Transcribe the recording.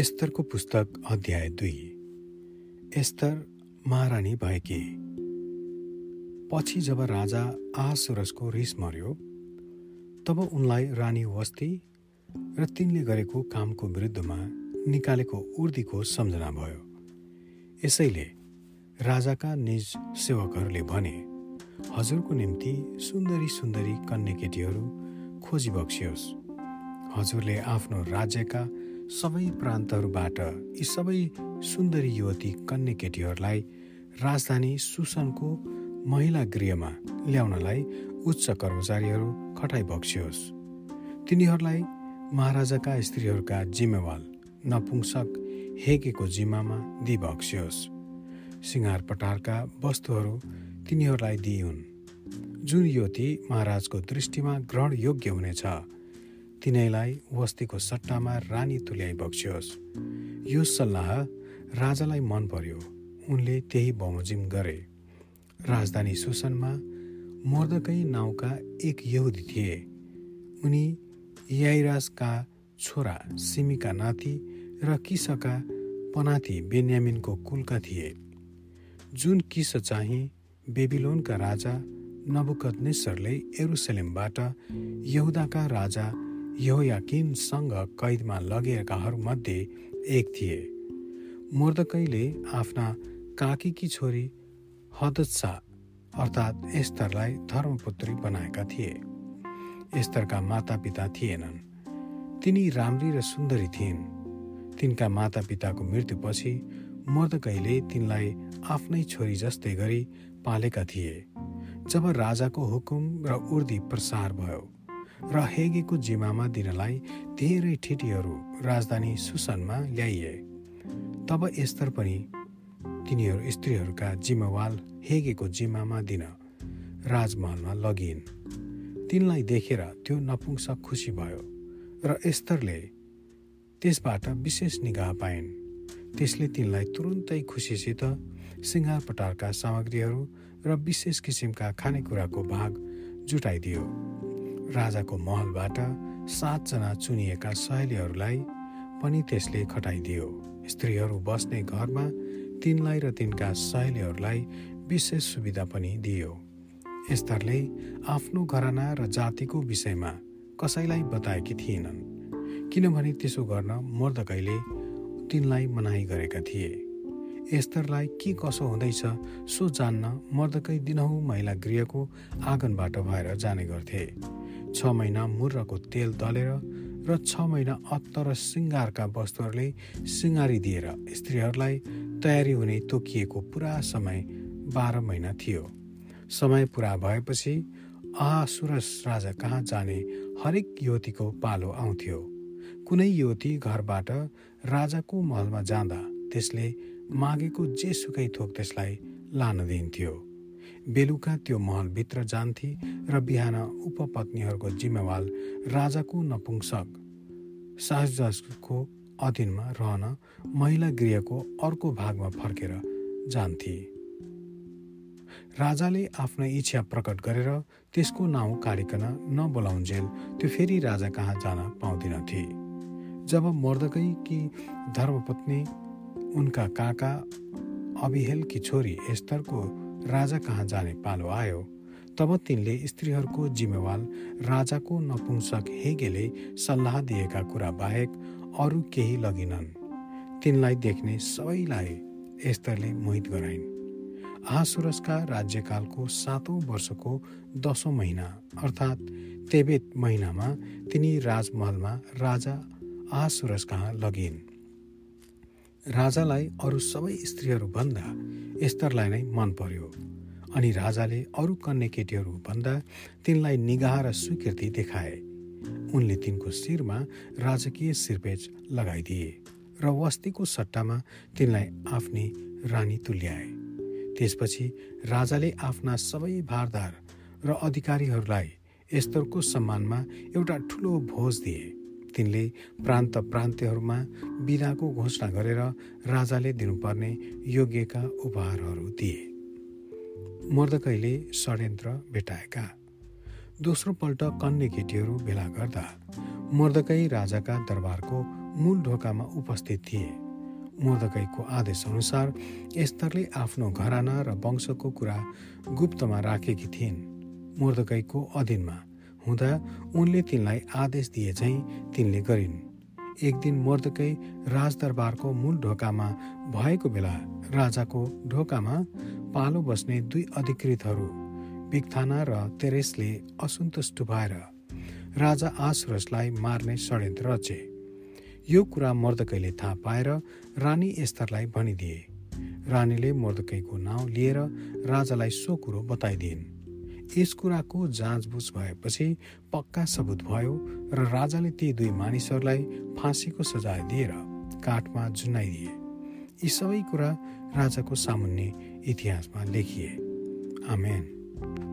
एस्तरको पुस्तक अध्याय दुई। एस्तर महारानी भएकी। पछि जब राजा आहासुरसको रिस मर्यो तब उनलाई रानी वस्ती र तिनले गरेको कामको विरुद्धमा निकालेको उर्दीको सम्झना भयो। यसैले राजाका निज सेवकहरूले भने हजुरको निम्ति सुन्दरी सुन्दरी कन्या केटीहरू खोजी बक्सियोस्। हजुरले आफ्नो राज्यका सबै प्रान्तहरूबाट यी सबै सुन्दरी युवती कन्या केटीहरूलाई राजधानी सुसनको महिला गृहमा ल्याउनलाई उच्च कर्मचारीहरू खटाइ बक्सियोस्। तिनीहरूलाई महाराजाका स्त्रीहरूका जिम्मेवाल नपुंसक हेकेको जिम्मामा दिइबक्सियोस्। सिँगार पटारका वस्तुहरू तिनीहरूलाई दिइन् जुन युवती महाराजको दृष्टिमा ग्रहण योग्य हुनेछ तिनैलाई वस्तीको सट्टामा रानी तुल्याइ बक्सियोस्। यो सल्लाह राजालाई मन पर्यो। उनले त्यही बमोजिम गरे। राजधानी सुसनमा मर्दकै नाउँका एक यहुदी थिए। उनी याइराजका छोरा सिमीका नाति र किसका पनाति बेन्यामिनको कुलका थिए। जुन किस चाहिँ बेबिलोनका राजा नबुकत एरुसलेमबाट यहुदाका राजा यहोयाकिनसँग कैदमा लगेकाहरूमध्ये एक थिए। मुर्दकैले आफ्ना काकीकी छोरी हदसा अर्थात् एस्तरलाई धर्मपुत्री बनाएका थिए। एस्तरका मातापिता थिएनन्। तिनी राम्री र सुन्दरी थिइन्। तिनका मातापिताको मृत्युपछि मर्दकैले तिनलाई आफ्नै छोरी जस्तै गरी पालेका थिए जब राजाको हुकुम र उर्दी प्रसार भयो। र हेगेको जिम्मामा दिनलाई धेरै ठिटीहरू राजधानी सुसनमा ल्याइए। तब एस्तर पनि तिनीहरू स्त्रीहरूका जिम्मेवाल हेगेको जिम्मामा दिन राजमहलमा लगिन्। तिनलाई देखेर त्यो नपुंसक खुसी भयो र एस्तरले त्यसबाट विशेष निगाह पाइन्। त्यसले तिनलाई तुरुन्तै खुसीसित सिँगार पटारका सामग्रीहरू र विशेष किसिमका खानेकुराको भाग जुटाइदियो। राजाको महलबाट सातजना चुनिएका सहेलीहरूलाई पनि त्यसले खटाइदियो। स्त्रीहरू बस्ने घरमा तिनलाई र तिनका सहेलीहरूलाई विशेष सुविधा पनि दियो। एस्तरले आफ्नो घराना र जातिको विषयमा कसैलाई बताएकी थिएनन् किनभने त्यसो गर्न मर्दकैले तिनलाई मनाही गरेका थिए। एस्तरलाई के कसो हुँदैछ सो जान्न मर्दकै दिनहुँ महिला गृहको आँगनबाट भएर जाने गर्थे। छ महिना मुर्रको तेल दलेर र छ महिना अत्तर र सिङ्गारका वस्तुहरूले सिँगारी दिएर स्त्रीहरूलाई तयारी हुने तोकिएको पुरा समय बाह्र महिना थियो। समय पुरा भएपछि आहासुरस राजा कहाँ जाने हरेक युवतीको पालो आउँथ्यो। कुनै युवती घरबाट राजाको महलमा जाँदा त्यसले मागेको जेसुकै थोक त्यसलाई लान दिन्थ्यो। बेलुका त्यो महलभित्र जान्थे र बिहान उपपत्नीहरूको जिम्मेवाल राजाको नपुंसक साहजको अधीनमा रहन महिला गृहको अर्को भागमा फर्केर जान्थे। राजाले आफ्नो इच्छा प्रकट गरेर त्यसको नाउँ काटिकन नबोलाउन्जेल त्यो फेरि राजा कहाँ जान पाउँदिनथे। जब मर्दकै कि धर्मपत्नी उनका काका अभिहेलकी छोरी एस्तरको राजा कहाँ जाने पालो आयो? तब तिनले स्त्रीहरूको जिम्मेवाल राजाको नपुंसक हेगेले सल्लाह दिएका कुरा बाहेक अरू केही लगिनन्। तिनलाई देख्ने सबैलाई एस्तरले मोहित गराइन्। आहासुरसका राज्यकालको सातौँ वर्षको दसौँ महिना अर्थात् तेबेत महिनामा तिनी राजमहलमा राजा आहासुरस कहाँ लगिन्। राजालाई अरू सबै स्त्रीहरूभन्दा एस्तरलाई नै मन पर्यो। अनि राजाले अरू कन्या केटीहरूभन्दा तिनलाई निगाह र स्वीकृति देखाए। उनले तिनको शिरमा राजकीय सिरपेच लगाइदिए र वस्तीको सट्टामा तिनलाई आफ्नी रानी तुल्याए। त्यसपछि राजाले आफ्ना सबै भारदार र अधिकारीहरूलाई एस्तरको सम्मानमा एउटा ठुलो भोज दिए। तिनले प्रान्त प्रान्त्यहरूमा बिदाको घोषणा गरेर राजाले दिनुपर्ने योग्यका उपहारहरू दिए। मर्दकैले षड्यन्त्र भेटाएका। दोस्रो पल्ट कन्या केटीहरू भेला गर्दा मर्दकै राजाका दरबारको मूल ढोकामा उपस्थित थिए। मोर्दकैको अनुसार एस्तरले आफ्नो घराना र वंशको कुरा गुप्तमा राखेकी थिइन्। मोर्दकैको अधीनमा हुँदा उनले तिनलाई आदेश दिए चाहिँ तिनले गरिन्। एक दिन मोर्दकै राजदरबारको मूल ढोकामा भएको बेला राजाको ढोकामा पालो बस्ने दुई अधिकृतहरू बिक्थाना र तेरेसले असन्तुष्ट भएर राजा आसुरसलाई मार्ने षड्यन्त्र रचे। यो कुरा मर्दकैले थाहा पाएर रानी एस्तरलाई भनिदिए। रानीले मर्दकैको नाउँ लिएर राजालाई सो कुरो बताइदिइन्। यस कुराको जाँचबुझ भएपछि पक्का सबुत भयो र राजाले ती दुई मानिसहरूलाई फाँसीको सजाय दिएर काठमा झुन्नाइदिए यी सबै कुरा राजाको सामुन्ने इतिहासमा लेखिए। आमेन।